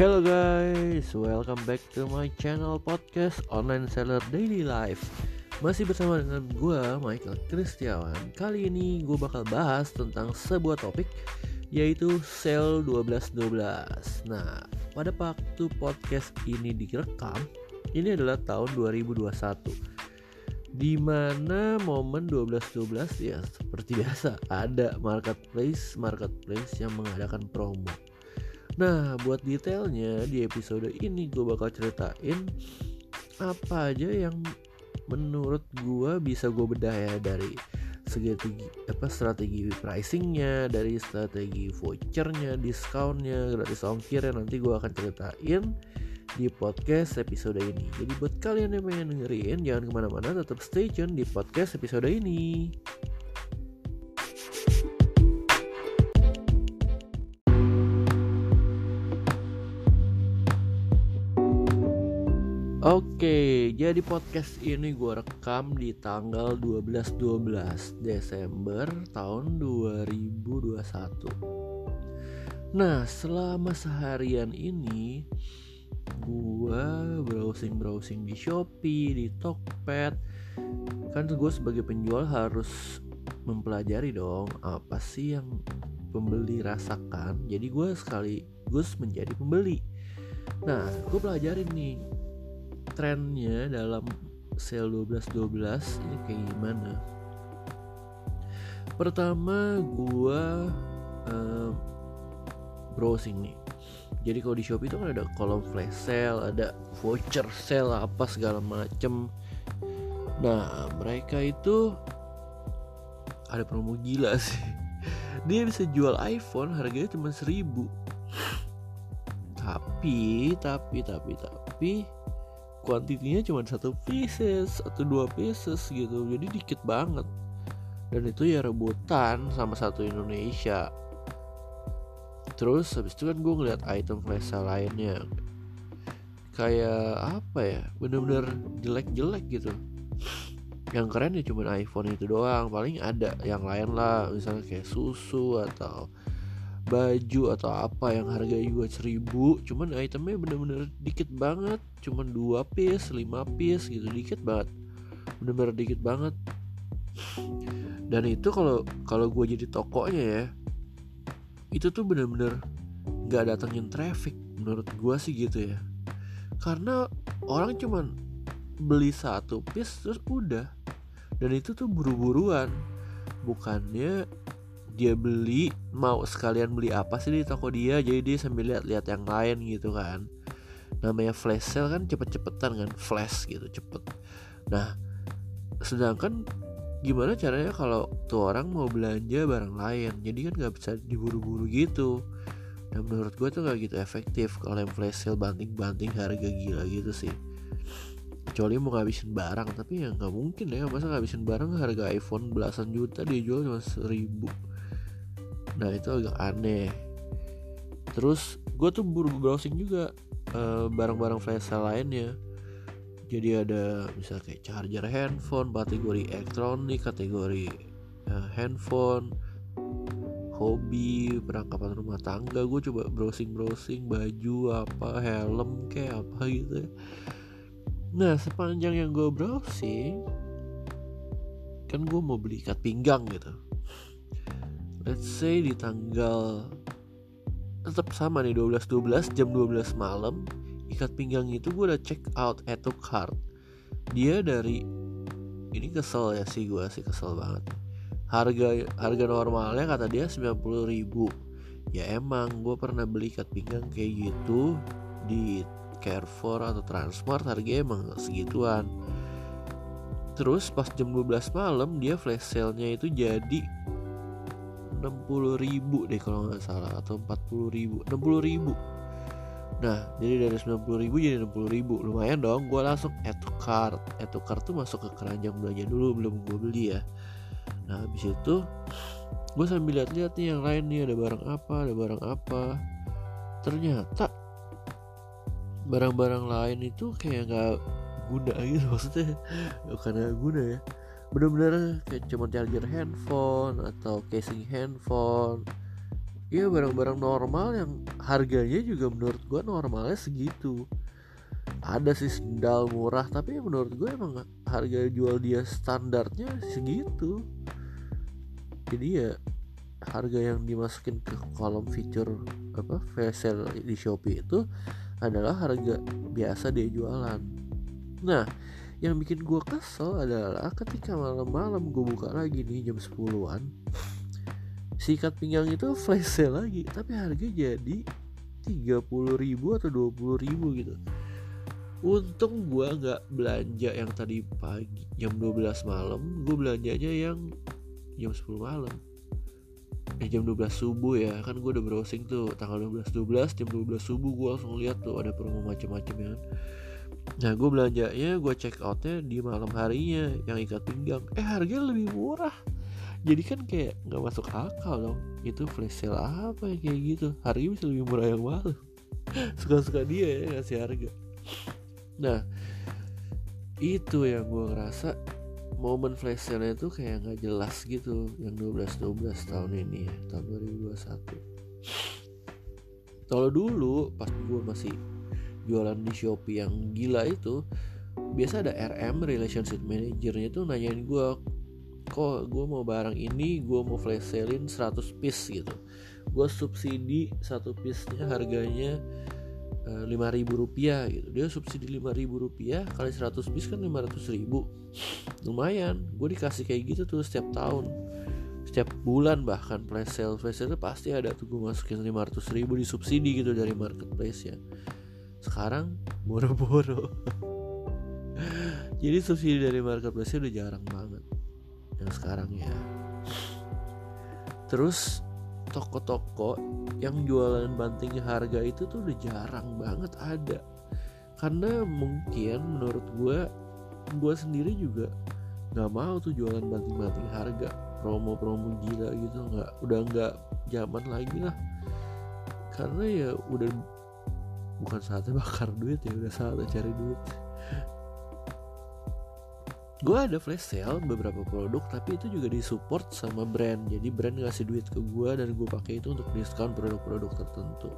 Hello guys, welcome back to my channel podcast Online Seller Daily Life. Masih bersama dengan gue, Michael Kristiawan Kali ini gue bakal bahas tentang sebuah topik Yaitu Sale 1212 Nah, pada waktu podcast ini direkam Ini adalah tahun 2021 di mana momen 12-12 ya seperti biasa ada marketplace marketplace yang mengadakan promo Nah, buat detailnya di episode ini gue bakal ceritain apa aja yang menurut gue bisa gue bedah ya dari strategi apa strategi pricingnya dari strategi vouchernya diskonnya gratis ongkir nanti gue akan ceritain di podcast episode ini. Jadi buat kalian yang pengen dengerin jangan ke mana-mana tetap stay tune di podcast episode ini Oke, jadi podcast ini gue rekam di tanggal 12-12 Desember tahun 2021 Nah, selama seharian ini gue browsing-browsing di Shopee, di Tokped. Kan gue sebagai penjual harus mempelajari dong apa sih yang pembeli rasakan. Jadi gue sekaligus menjadi pembeli. Nah, gue pelajarin nih trennya dalam sale 12-12 ini kayak gimana? Pertama gua uh, browsing nih. Jadi kalau di Shopee itu kan ada kolom flash sale ada voucher sale apa segala macem. Nah mereka itu ada promo gila sih. Dia bisa jual iPhone harganya cuma seribu. Tapi tapi tapi tapi kuantitinya cuma satu pieces atau dua pieces gitu. Jadi dikit banget. Dan itu ya rebutan sama satu Indonesia. Terus habis itu kan gue ngeliat item flash lainnya. Kayak apa ya? Bener-bener jelek-jelek gitu. Yang keren ya cuma iPhone itu doang. Paling ada yang lain lah. Misalnya kayak susu atau baju atau apa yang harganya juga seribu. Cuman itemnya bener-bener dikit banget. Cuman dua piece lima piece gitu. Dikit banget. Bener-bener dikit banget. Dan itu kalau kalau gue jadi tokonya ya itu tuh bener-bener nggak datengin traffic menurut gue sih gitu ya. Karena orang cuman beli satu piece terus udah. Dan itu tuh buru-buruan. Bukannya dia beli mau sekalian beli apa sih di toko dia jadi dia sambil lihat-lihat yang lain gitu kan. Namanya flash sale kan cepet-cepetan kan flash gitu cepet. Nah sedangkan gimana caranya kalau tuh orang mau belanja barang lain? Jadi kan nggak bisa diburu-buru gitu. Dan menurut gue tuh gak gitu efektif kalau yang flash sale banting-banting harga gila gitu sih. Kecuali mau ngabisin barang tapi ya nggak mungkin ya. Masa ngabisin barang harga iPhone belasan juta dia jual cuma seribu nah itu agak aneh. Terus gue tuh buru browsing juga barang barang-barang flash sale lainnya. Jadi ada misalnya kayak charger handphone kategori elektronik kategori uh, handphone hobi perangkapan rumah tangga. Gue coba browsing browsing baju apa helm kayak apa gitu. Nah sepanjang yang gue browsing kan gue mau beli ikat pinggang gitu let's say di tanggal tetap sama nih 12 12 jam 12 malam ikat pinggang itu gue udah check out to cart dia dari ini kesel ya sih gue sih kesel banget. Harga harga normalnya kata dia 90 ribu. Ya emang gue pernah beli ikat pinggang kayak gitu di Carrefour atau Transmart harganya emang segituan. Terus pas jam 12 malam dia flash sale-nya itu jadi 60 ribu deh kalau nggak salah atau 40 ribu 60 ribu. Nah jadi dari 90 ribu jadi 60 ribu. Lumayan dong gue langsung add to cart. Add to cart tuh masuk ke keranjang belanja dulu Belum gue beli ya. Nah habis itu Gue sambil lihat-lihat nih yang lain nih Ada barang apa Ada barang apa. Ternyata Barang-barang lain itu kayak gak guna gitu Maksudnya. Gak guna ya bener-bener kayak cuma charger handphone atau casing handphone. Ya barang-barang normal yang harganya juga menurut gue normalnya segitu. Ada sih sendal murah tapi menurut gue emang harga jual dia standarnya segitu. Jadi ya harga yang dimasukin ke kolom feature apa sale di Shopee itu adalah harga biasa dia jualan. Nah yang bikin gue kesel adalah ketika malam-malam gue buka lagi nih jam 10-an sikat pinggang itu flash sale lagi tapi harga jadi 30 ribu atau 20 ribu gitu untung gue nggak belanja yang tadi pagi jam 12 malam gue belanjanya yang jam 10 malam eh jam 12 subuh ya kan gue udah browsing tuh tanggal 12 12 jam 12 subuh gue langsung lihat tuh ada promo macem-macem ya kan. Nah gue belanjanya gue check outnya di malam harinya yang ikat pinggang. Eh harganya lebih murah. Jadi kan kayak nggak masuk akal dong. Itu flash sale apa ya kayak gitu? Harganya bisa lebih murah yang mana? Suka-suka dia ya ngasih harga. Nah itu yang gue ngerasa momen flash sale itu kayak nggak jelas gitu yang 12-12 tahun ini ya tahun 2021 kalau dulu pas gue masih jualan di Shopee yang gila itu biasa ada RM relationship manajernya tuh nanyain gue kok gue mau barang ini gue mau flash salein 100 piece gitu. Gue subsidi satu piece nya harganya Eh, lima ribu rupiah gitu. Dia subsidi lima ribu rupiah kali 100 bis kan lima ratus ribu. Lumayan gue dikasih kayak gitu tuh setiap tahun. Setiap bulan bahkan flash sale flash sale pasti ada tuh gue masukin lima ratus ribu di subsidi gitu dari marketplace ya sekarang boro-boro. Jadi subsidi dari marketplace udah jarang banget yang sekarang ya. Terus toko-toko yang jualan banting harga itu tuh udah jarang banget ada. Karena mungkin menurut gue gue sendiri juga nggak mau tuh jualan banting-banting harga. Promo-promo gila gitu nggak udah nggak zaman lagi lah. Karena ya udah bukan saatnya bakar duit ya udah saatnya cari duit. Gue ada flash sale beberapa produk tapi itu juga disupport sama brand. Jadi brand ngasih duit ke gue dan gue pakai itu untuk diskon produk-produk tertentu.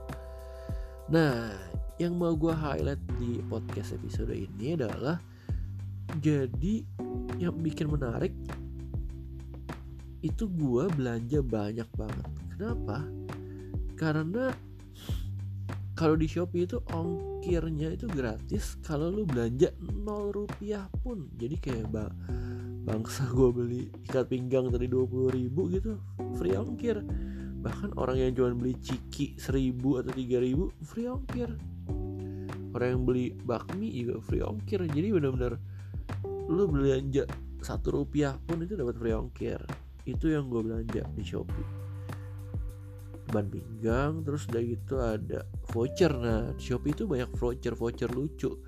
Nah yang mau gue highlight di podcast episode ini adalah jadi yang bikin menarik itu gue belanja banyak banget. Kenapa? Karena kalau di Shopee itu ongkirnya itu gratis kalau lu belanja 0 rupiah pun. Jadi kayak bang bangsa gue beli ikat pinggang tadi 20 ribu gitu free ongkir. Bahkan orang yang jual beli ciki 1000 atau 3000 free ongkir. Orang yang beli bakmi juga free ongkir. Jadi bener-bener lu belanja satu rupiah pun itu dapat free ongkir. Itu yang gue belanja di Shopee ban pinggang terus udah gitu ada voucher. Nah di Shopee itu banyak voucher voucher lucu.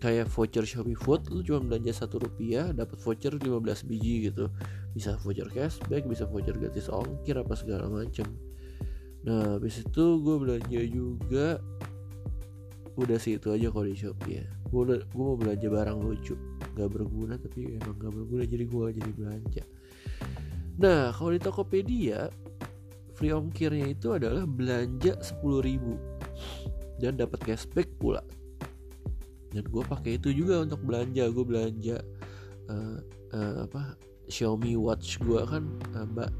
Kayak voucher Shopee Food lu cuma belanja satu rupiah dapat voucher 15 biji gitu. Bisa voucher cashback bisa voucher gratis ongkir apa segala macem. Nah habis itu gue belanja juga udah sih itu aja kalau di Shopee ya. Gue gue mau belanja barang lucu. Nggak berguna tapi emang nggak berguna jadi gue jadi belanja. Nah kalau di Tokopedia free ongkirnya itu adalah belanja 10.000 dan dapat cashback pula. Dan gue pakai itu juga untuk belanja. Gue belanja uh, uh, apa Xiaomi Watch gue kan uh, mbak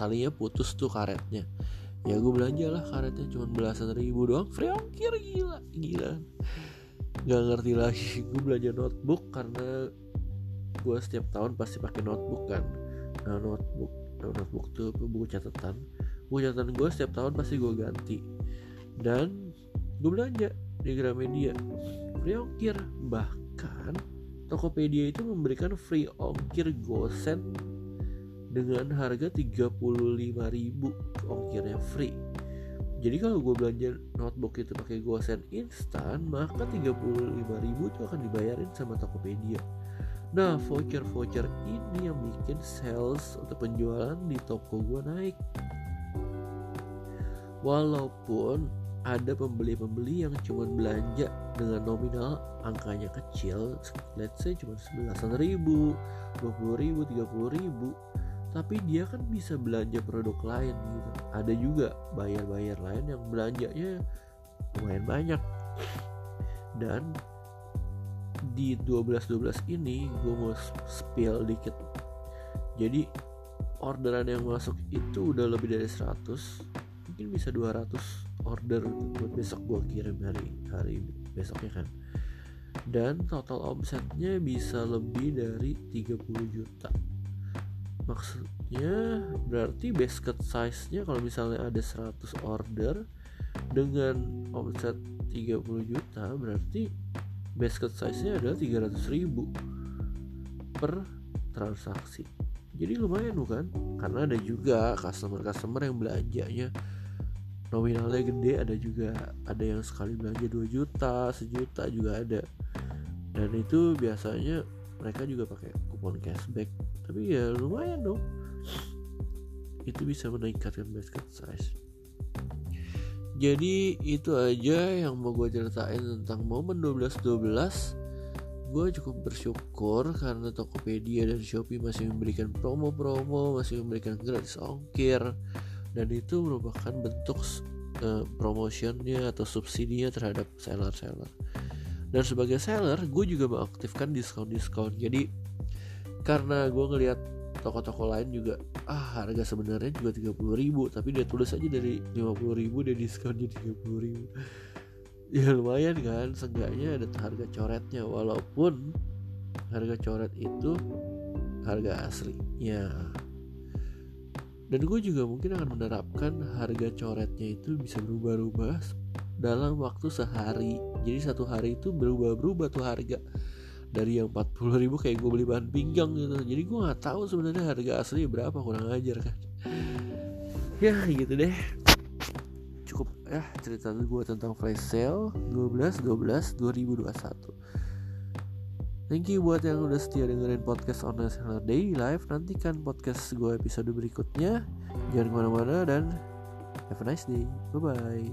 talinya putus tuh karetnya. Ya gue belanja lah karetnya cuma belasan ribu doang. Free ongkir gila gila. Nggak ngerti lagi. Gue belanja notebook karena gue setiap tahun pasti pakai notebook kan. Nah notebook notebook tuh buku catatan. Buku catatan gue setiap tahun pasti gue ganti. Dan gue belanja di Gramedia. Free ongkir bahkan Tokopedia itu memberikan free ongkir gosen dengan harga 35.000 ongkirnya free. Jadi kalau gue belanja notebook itu pakai gosen instan maka 35.000 itu akan dibayarin sama Tokopedia Nah, voucher-voucher ini yang bikin sales untuk penjualan di toko gue naik. Walaupun ada pembeli-pembeli yang cuma belanja dengan nominal angkanya kecil, let's say cuma sebelasan ribu, dua puluh ribu, tiga puluh ribu, tapi dia kan bisa belanja produk lain gitu ada juga bayar-bayar lain yang belanjanya lumayan banyak dan di 12-12 ini gue mau spill dikit. Jadi orderan yang masuk itu udah lebih dari 100 mungkin bisa 200 order buat besok gue kirim hari hari besoknya kan. Dan total omsetnya bisa lebih dari 30 juta. Maksudnya berarti basket size nya kalau misalnya ada 100 order dengan omset 30 juta berarti basket size nya adalah 300 ribu per transaksi. Jadi lumayan bukan? Karena ada juga customer-customer yang belanjanya nominalnya gede ada juga ada yang sekali belanja 2 juta sejuta juga ada. Dan itu biasanya mereka juga pakai kupon cashback. Tapi ya lumayan dong. Itu bisa meningkatkan basket size jadi itu aja yang mau gue ceritain tentang momen 12-12 gue cukup bersyukur karena Tokopedia dan Shopee masih memberikan promo-promo masih memberikan gratis ongkir. Dan itu merupakan bentuk uh, promotionnya atau subsidinya terhadap seller-seller. Dan sebagai seller gue juga mengaktifkan diskon-diskon. Jadi karena gue ngelihat toko-toko lain juga ah harga sebenarnya juga 30 ribu tapi dia tulis aja dari 50 ribu dia diskonnya 30 ribu. Ya lumayan kan seenggaknya ada harga coretnya walaupun harga coret itu harga aslinya. Dan gue juga mungkin akan menerapkan harga coretnya itu bisa berubah-ubah dalam waktu sehari. Jadi satu hari itu berubah-berubah tuh harga dari yang 40 ribu kayak gue beli bahan pinggang gitu. Jadi gue nggak tahu sebenarnya harga asli berapa kurang ajar kan. Ya gitu deh. Cukup ya cerita gue tentang flash sale 12 12 2021 Thank you buat yang udah setia dengerin podcast On Seller Daily Life Nantikan podcast gue episode berikutnya. Jangan ke mana-mana dan have a nice day. Bye-bye